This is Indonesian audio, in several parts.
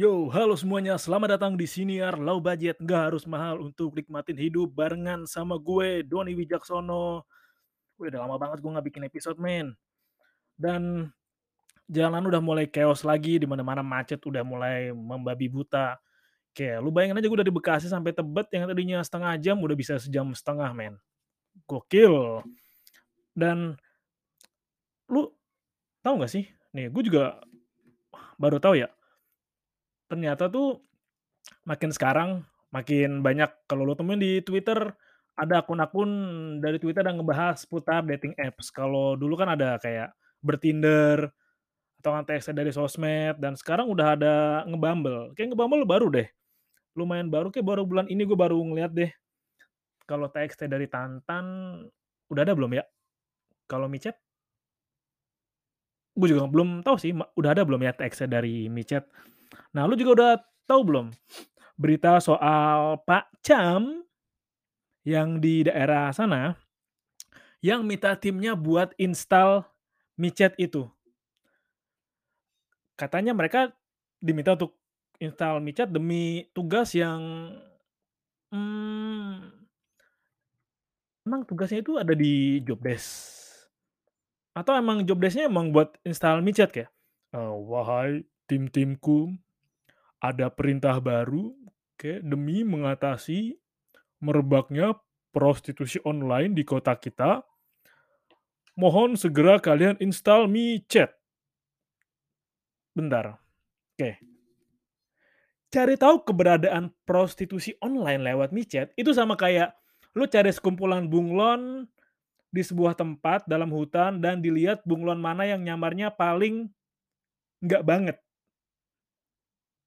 Yo, halo semuanya. Selamat datang di Siniar Low Budget. Nggak harus mahal untuk nikmatin hidup barengan sama gue, Doni Wijaksono. Wih, udah lama banget gue nggak bikin episode, men. Dan jalan udah mulai chaos lagi, di mana-mana macet udah mulai membabi buta. Kayak lu bayangin aja gue dari Bekasi sampai Tebet yang tadinya setengah jam udah bisa sejam setengah, men. Gokil. Dan lu tahu nggak sih? Nih, gue juga baru tahu ya. Ternyata tuh makin sekarang makin banyak kalau lu temuin di Twitter ada akun-akun dari Twitter yang ngebahas seputar dating apps. Kalau dulu kan ada kayak bertinder atau nge dari sosmed dan sekarang udah ada ngebumble. Kayak ngebumble baru deh. Lumayan baru kayak baru bulan ini gue baru ngeliat deh. Kalau TXT dari Tantan udah ada belum ya? Kalau micet gue juga belum tahu sih udah ada belum ya TXT dari micet. Nah, lu juga udah tahu belum berita soal Pak Cam yang di daerah sana yang minta timnya buat install micet itu. Katanya mereka diminta untuk install micet demi tugas yang hmm, emang tugasnya itu ada di job desk atau emang job desk-nya emang buat install micet kayak uh, wahai tim-timku ada perintah baru oke, demi mengatasi merebaknya prostitusi online di kota kita. Mohon segera kalian install Mi Chat. Bentar. Oke. Cari tahu keberadaan prostitusi online lewat Mi Chat itu sama kayak lu cari sekumpulan bunglon di sebuah tempat dalam hutan dan dilihat bunglon mana yang nyamarnya paling nggak banget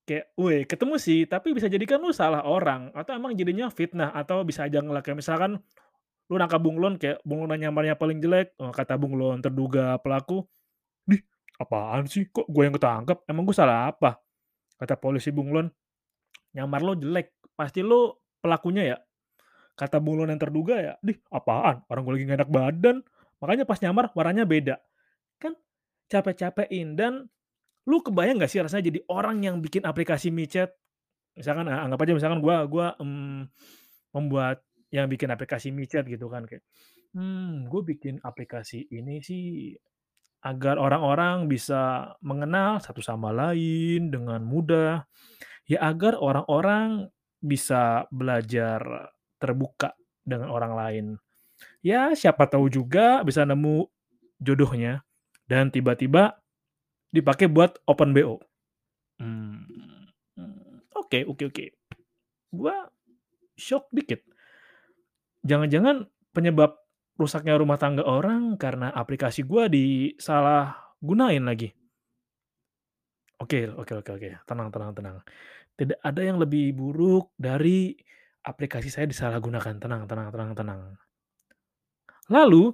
kayak, weh ketemu sih, tapi bisa jadi kan lu salah orang atau emang jadinya fitnah atau bisa aja kayak misalkan lu nangkap bunglon kayak bunglon nyamarnya paling jelek, oh, kata bunglon terduga pelaku, "Dih, apaan sih? Kok gue yang ketangkep? Emang gue salah apa?" Kata polisi bunglon, "Nyamar lo jelek, pasti lo pelakunya ya?" Kata bunglon yang terduga ya, "Dih, apaan? Orang gue lagi gak enak badan." Makanya pas nyamar warnanya beda. Kan capek-capekin dan Lu kebayang nggak sih rasanya jadi orang yang bikin aplikasi micet? Misalkan ah, anggap aja misalkan gua gua, mmm, membuat yang bikin aplikasi micet gitu kan kayak, hmm, gue bikin aplikasi ini sih agar orang-orang bisa mengenal satu sama lain dengan mudah, ya agar orang-orang bisa belajar terbuka dengan orang lain. Ya siapa tahu juga bisa nemu jodohnya dan tiba-tiba dipakai buat open BO. Hmm, oke oke oke. Gua shock dikit. Jangan-jangan penyebab rusaknya rumah tangga orang karena aplikasi gua disalah gunain lagi. Oke oke oke oke, tenang tenang tenang. Tidak ada yang lebih buruk dari aplikasi saya disalahgunakan, tenang tenang tenang tenang. Lalu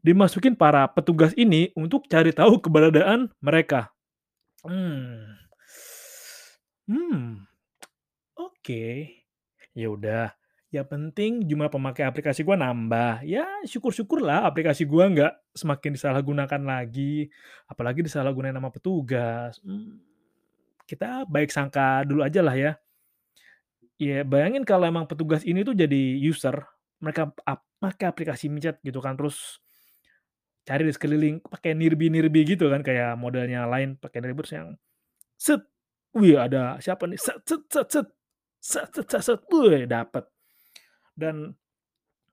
dimasukin para petugas ini untuk cari tahu keberadaan mereka. Hmm. Hmm. Oke. Ya udah, yang penting jumlah pemakai aplikasi gua nambah. Ya syukur-syukurlah aplikasi gua nggak semakin disalahgunakan lagi, apalagi disalahgunakan nama petugas. Hmm, kita baik sangka dulu aja lah ya. Ya bayangin kalau emang petugas ini tuh jadi user, mereka ap pakai aplikasi micet gitu kan, terus cari di sekeliling pakai nirbi-nirbi gitu kan kayak modelnya lain pakai nirbi yang set, wih ada siapa nih set set set set Set set set set, weh, dapet. Dan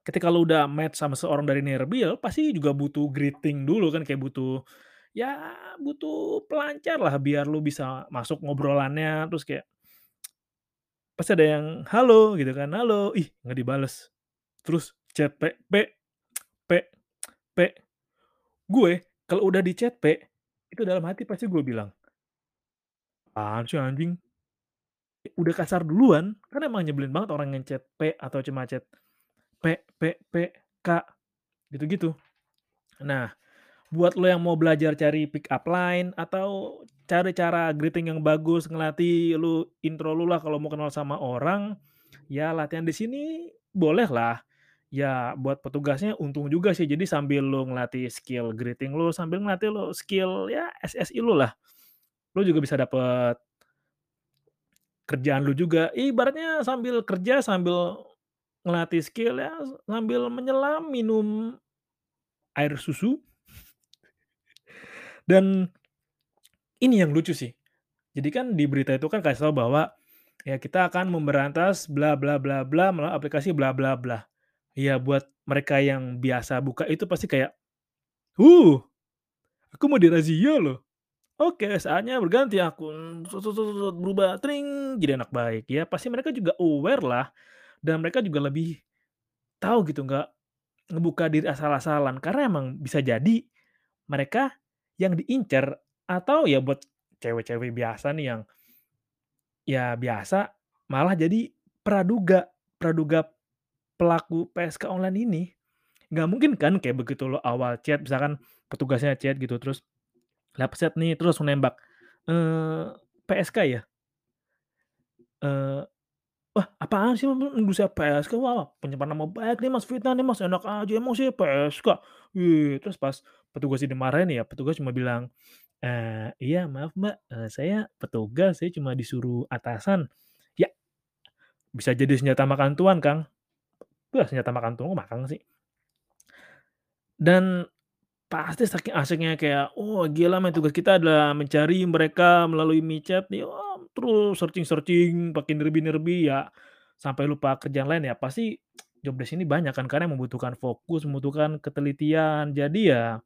ketika lu udah match sama seorang dari nearby ya pasti juga butuh greeting dulu kan, kayak butuh, ya butuh pelancar lah biar lu bisa masuk ngobrolannya, terus kayak pasti ada yang, "Halo," gitu kan, "Halo," ih nggak dibales. Terus chat, "Pe Pe, Pe, Pe." Gue kalau udah di chat Pe, itu dalam hati pasti gue bilang, "Apaan sih anjing?" Udah kasar duluan, kan emang nyebelin banget orang yang chat Pe atau cuma chat, "Pe, Pe, Pe, Kak," gitu-gitu. Nah, buat lo yang mau belajar cari pick up line atau cari cara greeting yang bagus, ngelatih lu intro lu lah kalau mau kenal sama orang, ya latihan di sini bolehlah. Ya buat petugasnya untung juga sih, jadi sambil lu ngelatih skill greeting lu, sambil ngelatih lu skill ya SSI lu lah. Lu juga bisa dapet kerjaan lu juga, ibaratnya sambil kerja, sambil ngelatih skill ya, sambil menyelam minum air susu. Dan ini yang lucu sih. Jadi kan di berita itu kan kasih tahu bahwa, ya kita akan memberantas bla bla bla bla melalui aplikasi bla bla bla. Ya buat mereka yang biasa buka itu pasti kayak, "Huh, aku mau dirazia loh. Oke, saatnya berganti sut, berubah tring jadi anak baik." Ya pasti mereka juga aware lah, dan mereka juga lebih tahu gitu, nggak ngebuka diri asal-asalan. Karena emang bisa jadi mereka yang diincar atau ya buat cewek-cewek biasa nih yang ya biasa, malah jadi praduga praduga pelaku PSK online ini. Nggak mungkin kan kayak begitu lo awal chat, misalkan petugasnya chat gitu, terus chat nih, terus langsung nembak, eee, "PSK ya?" Eee, "Wah apaan sih nuduh saya PSK? Wah pencemaran nama baik nih Mas, fitnah nih Mas, enak aja, emang saya PSK? Wih." Terus pas petugasnya dimarahin ya, petugas cuma bilang, eee, "Iya maaf Mbak, eee, saya petugas, saya cuma disuruh atasan." Ya, bisa jadi senjata makan tuan Kang. Wah senjata makan kok makan sih. Dan pasti saking asyiknya kayak, "Oh gila men tugas kita adalah mencari mereka melalui micet nih," wah terus searching-searching pakai nearby-nearby ya, sampai lupa kerjaan lain ya, pasti job desk ini banyak kan, karena membutuhkan fokus, membutuhkan ketelitian. Jadi ya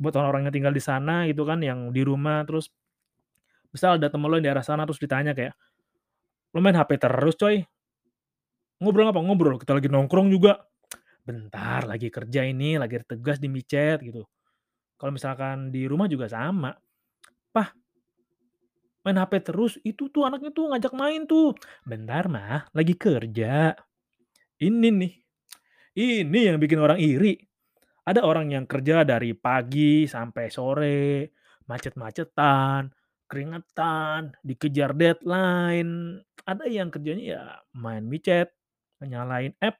buat orang-orang yang tinggal di sana gitu kan, yang di rumah terus misal ada temen lo yang daerah sana terus ditanya kayak, "Lu main HP terus coy?" "Ngobrol apa?" "Ngobrol, kita lagi nongkrong juga." "Bentar, lagi kerja ini, lagi ada tugas di micet," gitu. Kalau misalkan di rumah juga sama, "Pah, main HP terus, itu tuh anaknya tuh ngajak main tuh." "Bentar Mah, lagi kerja." Ini nih, ini yang bikin orang iri. Ada orang yang kerja dari pagi sampai sore, macet-macetan, keringetan, dikejar deadline. Ada yang kerjanya ya main micet, nyalain app,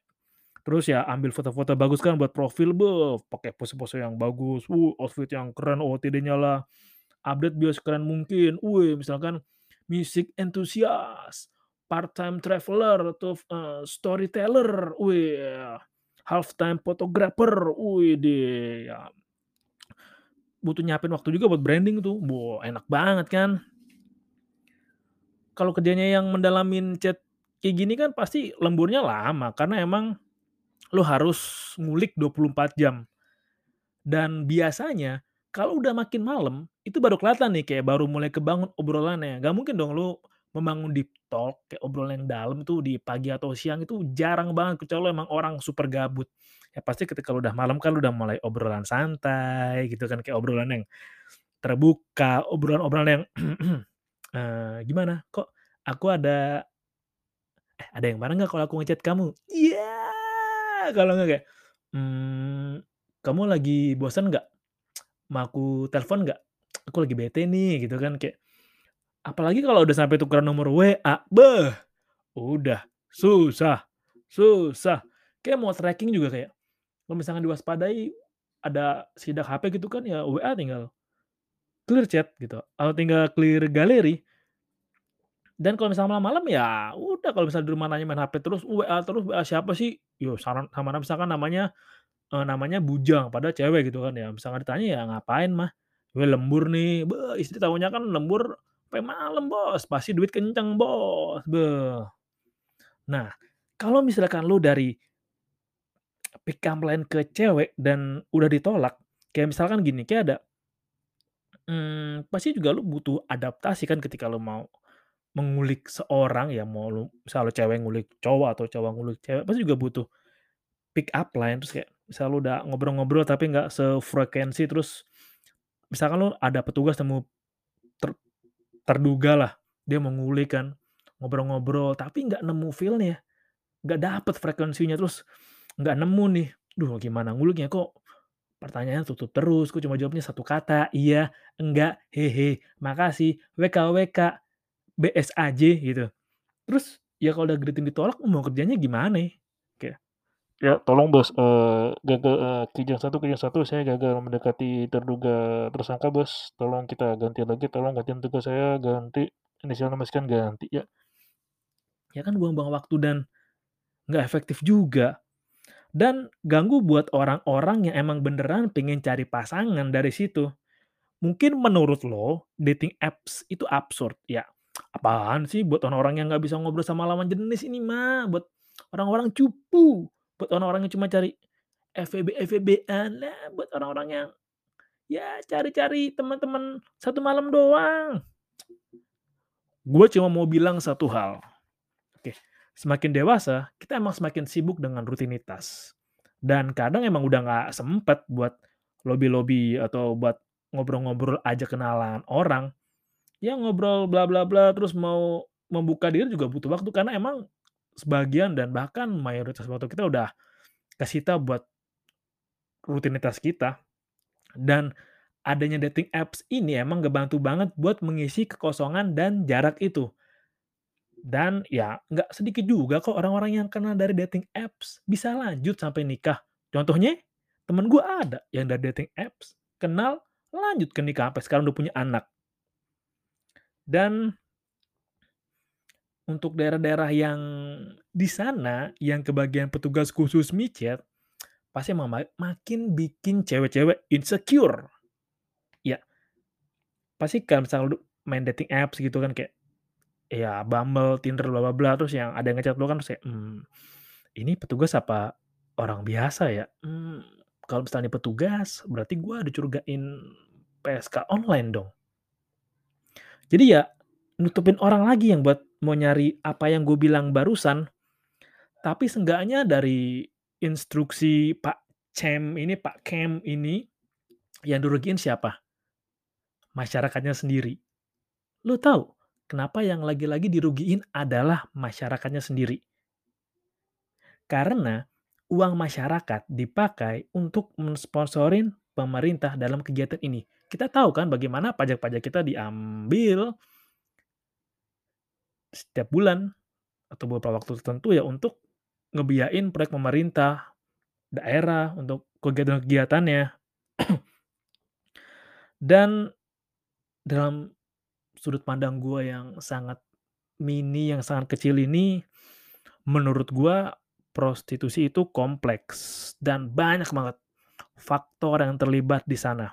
terus ya ambil foto-foto bagus kan buat profil, beh, pakai pose-pose yang bagus, uh, outfit yang keren, OOTD-nya lah, update bio sekeren mungkin, wih misalkan music enthusiast, part-time traveler, atau eee, storyteller, wih, half-time photographer, widih, ya. Butuh nyiapin waktu juga buat branding tuh, wah enak banget kan. Kalau kerjanya yang mendalamin chat kayak gini kan pasti lemburnya lama, karena emang lu harus ngulik 24 jam. Dan biasanya kalau udah makin malam, itu baru kelihatan nih kayak baru mulai kebangun obrolannya. Nggak mungkin dong lu membangun deep talk, kayak obrolan yang dalam tuh di pagi atau siang itu jarang banget, kecuali emang orang super gabut. Ya pasti ketika lu udah malam kan lu udah mulai obrolan santai gitu kan, kayak obrolan yang terbuka, obrolan-obrolan yang, eee, "Gimana? Kok aku ada ada yang marah nggak kalau aku nge-chat kamu?" Iya, kalau nggak kayak, mmm, "Kamu lagi bosan nggak? Mau aku telepon nggak? Aku lagi bete nih," gitu kan, kayak apalagi kalau udah sampai tukeran nomor WA, beh, udah susah susah. Kayak mau tracking juga kayak, kalau misalkan diwaspadai ada sidak HP gitu kan, ya WA tinggal clear chat gitu, atau tinggal clear galeri. Dan kalau misalnya malam-malam ya udah, kalau misalnya di rumah nanya main HP terus, WA terus, WA siapa sih? Yo saran sama misalkan namanya, eee, namanya Bujang, padahal cewek gitu kan ya, misalkan ditanya ya, "Ngapain Mah?" "Gue lembur nih." Beh, istri taunya kan lembur sampai malam Bos, pasti duit kenceng Bos, beh. Nah, kalau misalkan lu dari pick up line ke cewek dan udah ditolak, kayak misalkan gini, kayak ada mmm, pasti juga lu butuh adaptasi kan ketika lu mau mengulik seorang ya, mau lu misal lu cewek ngulik cowok atau cowok ngulik cewek, pasti juga butuh pick up line, terus kayak misal lu udah ngobrol-ngobrol tapi nggak sefrekuensi, terus misalkan lu ada petugas nemu ter terdugalah dia mau ngulik kan, ngobrol-ngobrol tapi nggak nemu feel-nya, nggak dapet frekuensinya, terus nggak nemu nih, duh gimana nguliknya? Kok pertanyaannya tutup terus, kok cuma jawabnya satu kata, "Iya," "Enggak," "Hehe," "Makasih," "WK WK," "BSAJ," gitu. Terus ya kalau udah greeting ditolak mau kerjanya gimana? Kayak, Ya, tolong Bos, eee, gagal eee, kijang 1 kijang 1 saya gagal mendekati terduga tersangka Bos, tolong kita ganti lagi, tolong gantian tugas saya ganti, inisial nama sekian ganti, ya. Ya kan buang-buang waktu dan nggak efektif juga. Dan ganggu buat orang-orang yang emang beneran pengen cari pasangan dari situ. Mungkin menurut lo, dating apps itu absurd, ya apaan sih buat orang-orang yang nggak bisa ngobrol sama lawan jenis ini mah, buat orang-orang cupu, buat orang-orang yang cuma cari FWB FWB-an, lah buat orang-orang yang ya cari-cari teman-teman satu malam doang. Gue cuma mau bilang satu hal, oke, semakin dewasa, kita emang semakin sibuk dengan rutinitas. Dan kadang emang udah nggak sempet buat lobby-lobby atau buat ngobrol-ngobrol ajak kenalan orang. Ya ngobrol bla bla bla, terus mau membuka diri juga butuh waktu karena emang sebagian dan bahkan mayoritas waktu kita udah kesita buat rutinitas kita. Dan adanya dating apps ini emang ngebantu banget buat mengisi kekosongan dan jarak itu. Dan ya nggak sedikit juga kok orang-orang yang kenal dari dating apps bisa lanjut sampai nikah. Contohnya, temen gue ada yang dari dating apps, kenal, lanjut ke nikah, sampai sekarang udah punya anak. Dan untuk daerah-daerah yang di sana, yang kebagian petugas khusus micet, pasti emang ma makin bikin cewek-cewek insecure. Ya. Pasti kan misal lu main dating apps gitu kan kayak, ya Bumble, Tinder, bla bla bla, terus yang ada yang nge-chat lu kan terus kayak, mmm, ini petugas apa orang biasa ya? Mmm, kalau misalnya petugas, berarti gua dicurigain PSK online dong. Jadi ya, nutupin orang lagi yang buat mau nyari apa yang gue bilang barusan, tapi seenggaknya dari instruksi Pak Cem ini, Pak Kem ini, yang dirugiin siapa? Masyarakatnya sendiri. Lu tahu kenapa yang lagi-lagi dirugiin adalah masyarakatnya sendiri? Karena uang masyarakat dipakai untuk mensponsorin pemerintah dalam kegiatan ini. Kita tahu kan bagaimana pajak-pajak kita diambil setiap bulan atau beberapa waktu tertentu ya untuk ngebiayain proyek pemerintah, daerah untuk kegiatan-kegiatannya. Dan dalam sudut pandang gue yang sangat mini, yang sangat kecil ini, menurut gue prostitusi itu kompleks dan banyak banget faktor yang terlibat di sana.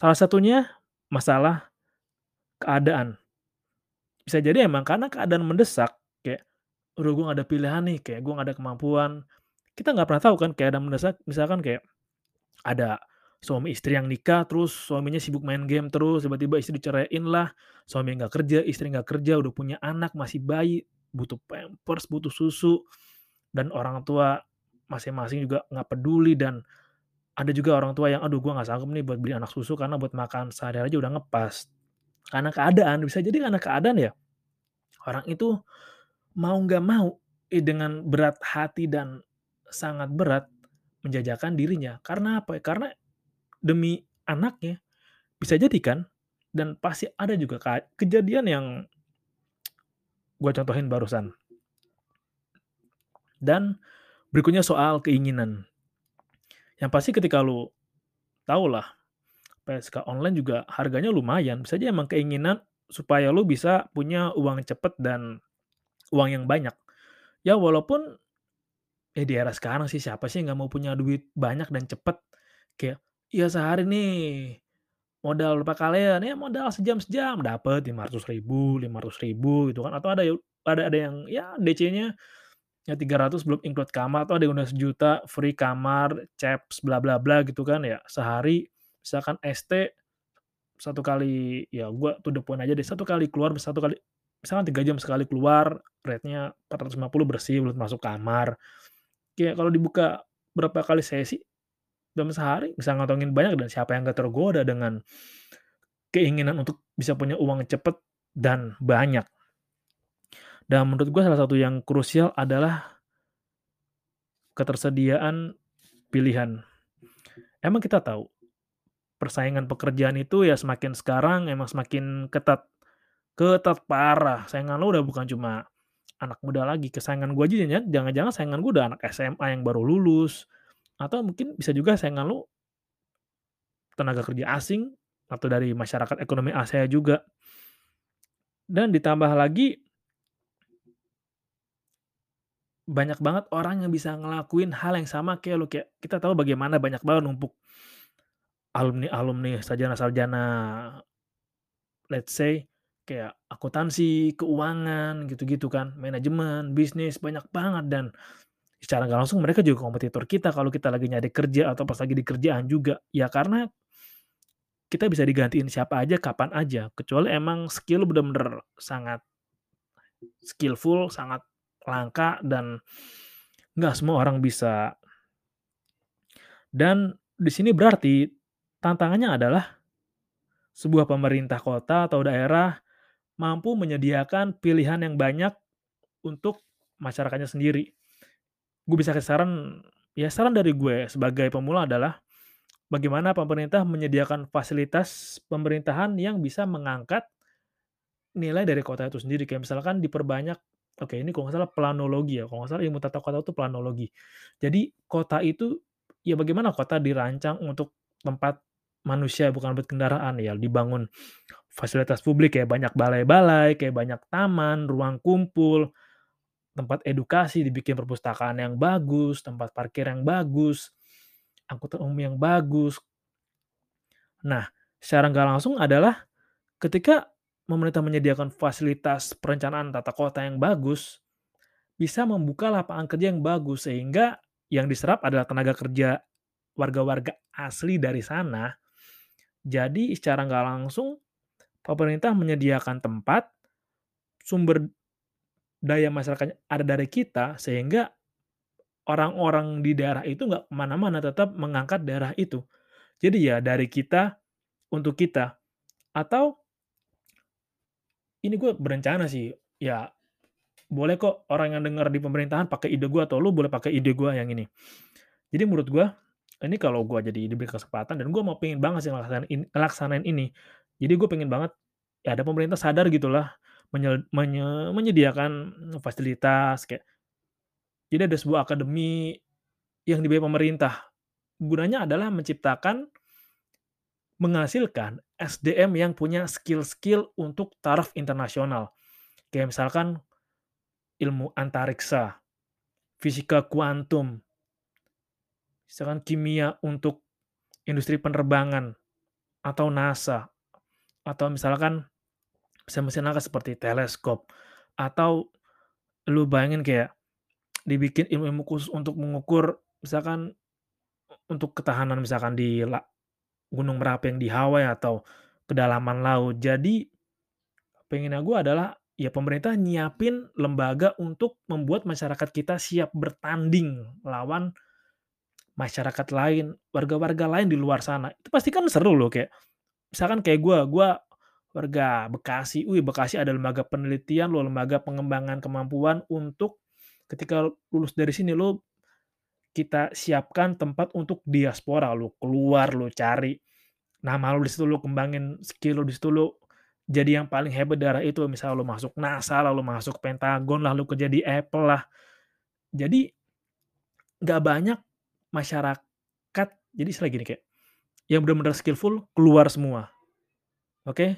Salah satunya masalah keadaan. Bisa jadi emang karena keadaan mendesak, kayak, "Aduh gue nggak ada pilihan nih, kayak gue nggak ada kemampuan." Kita nggak pernah tahu kan keadaan mendesak, misalkan kayak ada suami istri yang nikah, terus suaminya sibuk main game terus, tiba-tiba istri diceraiin lah, suami nggak kerja, istri nggak kerja, udah punya anak, masih bayi, butuh pampers, butuh susu, dan orang tua masing-masing juga nggak peduli dan ada juga orang tua yang, "Aduh gue nggak sanggup nih buat beli anak susu karena buat makan sehari-hari aja udah ngepas." Karena keadaan, bisa jadi karena keadaan ya, orang itu mau nggak mau, eh, dengan berat hati dan sangat berat menjajakan dirinya. Karena apa? Karena demi anaknya. Bisa jadi kan? Dan pasti ada juga ka kejadian yang gue contohin barusan. Dan berikutnya soal keinginan. Yang pasti ketika lu tahulah PSK online juga harganya lumayan, bisa aja emang keinginan supaya lu bisa punya uang cepet dan uang yang banyak. Ya walaupun ya di era sekarang sih siapa sih nggak mau punya duit banyak dan cepet. Kayak, ya sehari nih modal berapa kalian, ya modal sejam-sejam dapet Rp500.000, Rp500.000 gitu kan, atau ada ada ada yang ya DC-nya ya 300 belum include kamar atau ada yang udah sejuta free kamar, caps, bla bla bla gitu kan ya. Sehari misalkan ST satu kali ya gua to the point aja deh, satu kali keluar satu kali misalkan 3 jam sekali keluar, rate-nya 450 bersih belum masuk kamar. Kayak kalau dibuka berapa kali sesi dalam sehari bisa ngantongin banyak dan siapa yang gak tergoda dengan keinginan untuk bisa punya uang cepet dan banyak. Dan menurut gue salah satu yang krusial adalah ketersediaan pilihan. Emang kita tahu persaingan pekerjaan itu ya semakin sekarang emang semakin ketat. Ketat parah. Saingan lo udah bukan cuma anak muda lagi. Kesaingan gue aja jangan-jangan saingan gue udah anak SMA yang baru lulus. Atau mungkin bisa juga saingan lo tenaga kerja asing atau dari masyarakat ekonomi Asia juga. Dan ditambah lagi banyak banget orang yang bisa ngelakuin hal yang sama kayak lo kayak kita tahu bagaimana banyak banget numpuk alumni-alumni sarjana-sarjana let's say kayak akuntansi, keuangan gitu-gitu kan, manajemen, bisnis banyak banget dan secara nggak langsung mereka juga kompetitor kita kalau kita lagi nyari kerja atau pas lagi di kerjaan juga. Ya karena kita bisa digantiin siapa aja kapan aja kecuali emang skill bener-bener sangat skillful, sangat langka dan nggak semua orang bisa. Dan di sini berarti tantangannya adalah sebuah pemerintah kota atau daerah mampu menyediakan pilihan yang banyak untuk masyarakatnya sendiri. Gue bisa kasih saran, ya saran dari gue sebagai pemula adalah bagaimana pemerintah menyediakan fasilitas pemerintahan yang bisa mengangkat nilai dari kota itu sendiri. Kayak misalkan diperbanyak Oke, ini kalau nggak salah planologi ya, kalau nggak salah ilmu tata kota itu planologi. Jadi kota itu, ya bagaimana kota dirancang untuk tempat manusia bukan buat kendaraan ya, dibangun fasilitas publik kayak banyak balai-balai, kayak banyak taman, ruang kumpul, tempat edukasi, dibikin perpustakaan yang bagus, tempat parkir yang bagus, angkutan umum yang bagus. Nah, secara nggak langsung adalah ketika pemerintah menyediakan fasilitas perencanaan tata kota yang bagus, bisa membuka lapangan kerja yang bagus sehingga yang diserap adalah tenaga kerja warga-warga asli dari sana. Jadi secara nggak langsung pemerintah menyediakan tempat sumber daya masyarakat ada dari kita sehingga orang-orang di daerah itu nggak ke mana-mana tetap mengangkat daerah itu. Jadi ya dari kita untuk kita atau ini gue berencana sih, ya boleh kok orang yang dengar di pemerintahan pakai ide gue atau lu boleh pakai ide gue yang ini. Jadi menurut gue, ini kalau gue jadi diberi kesempatan dan gue mau pengen banget sih ngelaksanain ini, ini. Jadi gue pengen banget ya ada pemerintah sadar gitulah menye, menye, menyediakan fasilitas kayak jadi ada sebuah akademi yang dibayar pemerintah. Gunanya adalah menciptakan menghasilkan SDM yang punya skill-skill untuk taraf internasional. Kayak misalkan ilmu antariksa, fisika kuantum, misalkan kimia untuk industri penerbangan, atau NASA, atau misalkan mesin-mesin angkasa seperti teleskop, atau lu bayangin kayak dibikin ilmu-ilmu khusus untuk mengukur misalkan untuk ketahanan misalkan di gunung Merapi yang di Hawaii atau kedalaman laut. Jadi pengennya gue adalah ya pemerintah nyiapin lembaga untuk membuat masyarakat kita siap bertanding lawan masyarakat lain, warga-warga lain di luar sana. Itu pasti kan seru loh kayak misalkan kayak gue, gue warga Bekasi, wih Bekasi ada lembaga penelitian loh, lembaga pengembangan kemampuan untuk ketika lulus dari sini lo kita siapkan tempat untuk diaspora lu keluar lu cari nama lu di situ lu kembangin skill lu di situ lu jadi yang paling hebat darah itu misal lu masuk NASA lalu masuk Pentagon lah lu kerja di Apple lah jadi nggak banyak masyarakat jadi istilah gini kayak yang benar-benar skillful keluar semua oke okay?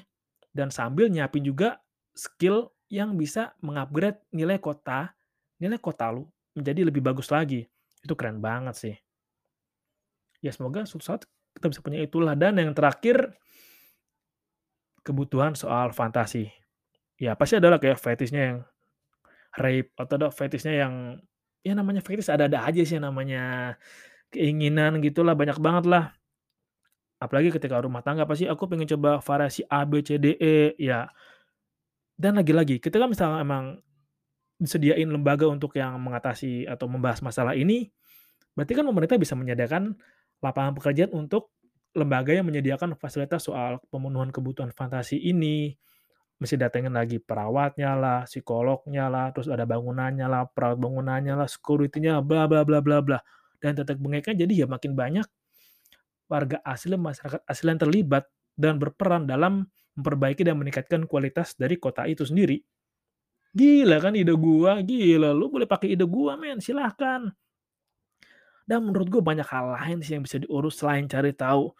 dan sambil nyiapin juga skill yang bisa mengupgrade nilai kota nilai kota lu menjadi lebih bagus lagi itu keren banget sih. Ya semoga suatu saat kita bisa punya itulah. Dan yang terakhir, kebutuhan soal fantasi. Ya pasti adalah kayak fetishnya yang rape atau ada fetishnya yang ya namanya fetish ada-ada aja sih namanya keinginan gitulah, banyak banget lah. Apalagi ketika rumah tangga pasti aku pengen coba variasi A, B, C, D, E, ya. Dan lagi-lagi ketika misalnya emang disediain lembaga untuk yang mengatasi atau membahas masalah ini, berarti kan pemerintah bisa menyediakan lapangan pekerjaan untuk lembaga yang menyediakan fasilitas soal pemenuhan kebutuhan fantasi ini. Mesti datengin lagi perawatnya lah, psikolognya lah, terus ada bangunannya lah, perawat bangunannya lah, security-nya, bla bla bla bla bla. Dan tetek bengeknya jadi ya makin banyak warga asli, masyarakat asli yang terlibat dan berperan dalam memperbaiki dan meningkatkan kualitas dari kota itu sendiri. Gila kan ide gua, gila lu boleh pakai ide gua men, silahkan. Dan menurut gue banyak hal lain sih yang bisa diurus selain cari tahu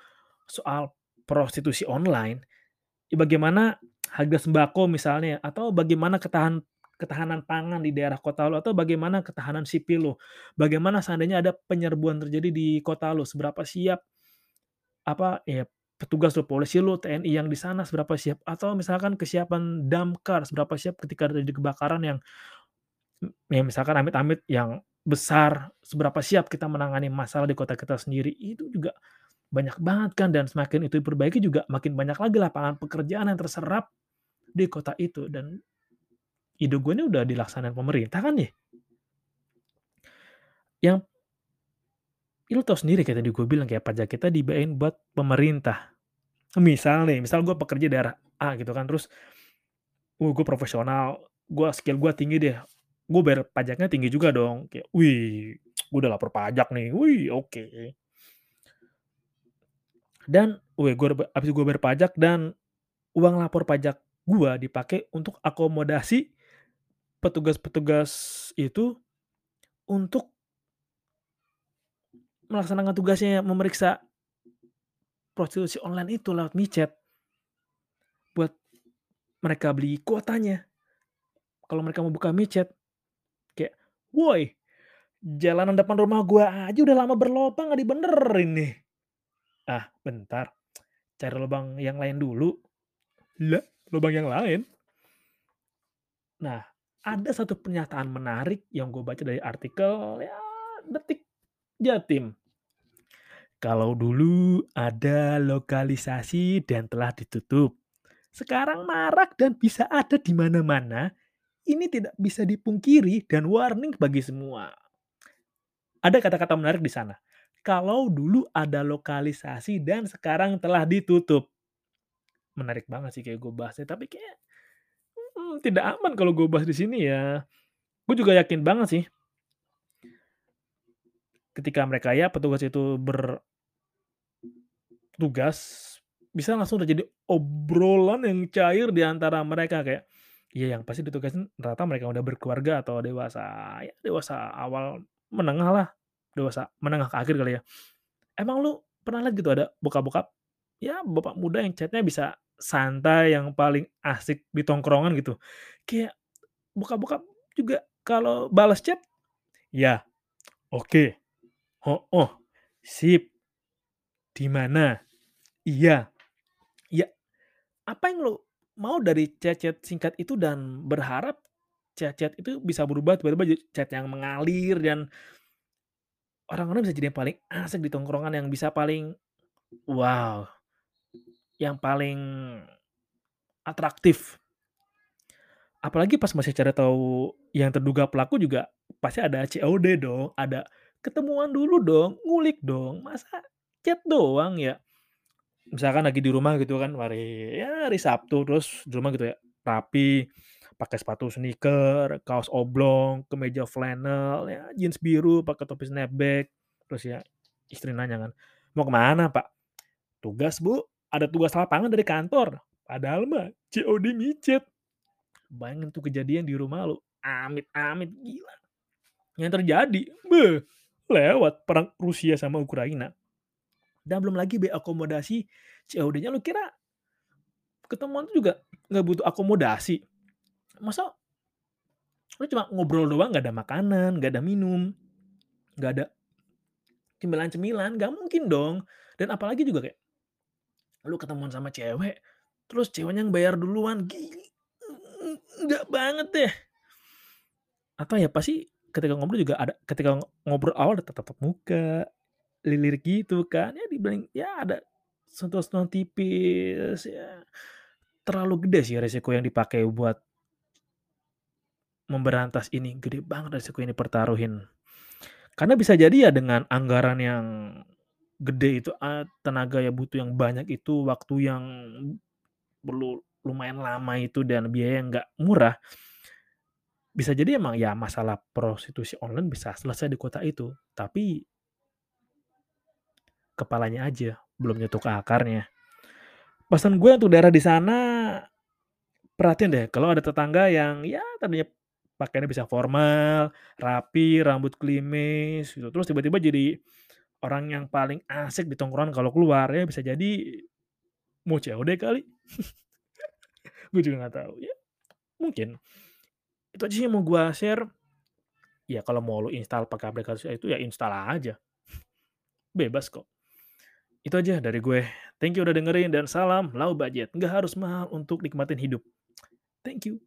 soal prostitusi online. Ya bagaimana harga sembako misalnya, atau bagaimana ketahan ketahanan pangan di daerah kota lo, atau bagaimana ketahanan sipil lo. Bagaimana seandainya ada penyerbuan terjadi di kota lo, seberapa siap apa ya petugas lo, polisi lo, TNI yang di sana seberapa siap, atau misalkan kesiapan damkar seberapa siap ketika terjadi kebakaran yang ya misalkan amit-amit yang besar, seberapa siap kita menangani masalah di kota kita sendiri, itu juga banyak banget kan dan semakin itu diperbaiki juga makin banyak lagi lapangan pekerjaan yang terserap di kota itu dan ide gue ini udah dilaksanakan pemerintah kan ya? Yang ya lu tau sendiri kayak tadi gue bilang kayak pajak kita dibayain buat pemerintah. Misal nih, misal gue pekerja daerah A gitu kan, terus uh, gue profesional, gue skill gue tinggi deh, gue bayar pajaknya tinggi juga dong. Kayak, wih, gue udah lapor pajak nih, wih, oke. Okay. Dan, wih, gue habis gue bayar pajak dan uang lapor pajak gue dipakai untuk akomodasi petugas-petugas itu untuk melaksanakan tugasnya memeriksa prostitusi online itu lewat micet buat mereka beli kuotanya. Kalau mereka mau buka micet kayak woi jalanan depan rumah gua aja udah lama berlobang nggak dibenerin nih. Ah bentar cari lubang yang lain dulu. Lah lubang yang lain? Nah ada satu pernyataan menarik yang gue baca dari artikel ya detik Jatim kalau dulu ada lokalisasi dan telah ditutup. Sekarang marak dan bisa ada di mana-mana. Ini tidak bisa dipungkiri dan warning bagi semua. Ada kata-kata menarik di sana. Kalau dulu ada lokalisasi dan sekarang telah ditutup. Menarik banget sih kayak gue bahasnya, tapi kayak hmm, tidak aman kalau gue bahas di sini ya. Gue juga yakin banget sih ketika mereka ya petugas itu ber tugas bisa langsung terjadi obrolan yang cair di antara mereka kayak iya yang pasti ditugasin rata mereka udah berkeluarga atau dewasa ya dewasa awal menengah lah dewasa menengah ke akhir kali ya. Emang lu pernah lihat gitu ada bokap-bokap? Ya bapak muda yang chatnya bisa santai yang paling asik di tongkrongan gitu. Kayak bokap-bokap juga kalau balas chat? Ya oke. Okay. oh oh sip di mana? Iya. Ya, apa yang lo mau dari chat-chat singkat itu dan berharap chat-chat itu bisa berubah tiba-tiba chat yang mengalir dan orang-orang bisa jadi yang paling asik di tongkrongan yang bisa paling wow, yang paling atraktif. Apalagi pas masih cari tahu yang terduga pelaku juga pasti ada COD dong, ada ketemuan dulu dong, ngulik dong. Masa chat doang ya. Misalkan lagi di rumah gitu kan, hari ya hari Sabtu terus di rumah gitu ya, rapi, pakai sepatu sneaker, kaos oblong, kemeja flannel, ya jeans biru, pakai topi snapback, terus ya istri nanya kan, "Mau ke mana Pak?" "Tugas Bu, ada tugas lapangan dari kantor." Padahal mah COD micet. Bayangin tuh kejadian di rumah lu, amit-amit, gila. Yang terjadi, beh, lewat perang Rusia sama Ukraina. Dan belum lagi biaya akomodasi COD-nya lu kira ketemuan tuh juga nggak butuh akomodasi. Masa lu cuma ngobrol doang nggak ada makanan, nggak ada minum, nggak ada cemilan-cemilan, nggak mungkin dong. Dan apalagi juga kayak lu ketemuan sama cewek, terus ceweknya yang bayar duluan, gini, nggak banget deh. Atau ya pasti ketika ngobrol juga ada ketika ngobrol awal ada tatap muka, lilir gitu kan, ya dibilang ya ada sentuhan-sentuhan tipis, ya terlalu gede sih resiko yang dipakai buat memberantas ini, gede banget resiko yang dipertaruhin. Karena bisa jadi ya dengan anggaran yang gede itu, tenaga yang butuh yang banyak itu, waktu yang perlu lumayan lama itu dan biaya yang nggak murah. Bisa jadi emang ya masalah prostitusi online bisa selesai di kota itu, tapi kepalanya aja, belum nyentuh ke akarnya. Pesan gue untuk daerah di sana, perhatiin deh kalau ada tetangga yang ya tadinya pakaiannya bisa formal, rapi, rambut klimis gitu, terus tiba-tiba jadi orang yang paling asik di tongkrongan kalau keluar, ya bisa jadi mau COD kali. Gue juga nggak tahu, ya mungkin. Itu aja sih yang mau gua share. Ya kalau mau lu install pakai aplikasi itu ya install aja. Bebas kok. Itu aja dari gue. Thank you udah dengerin dan salam low budget. Nggak harus mahal untuk nikmatin hidup. Thank you.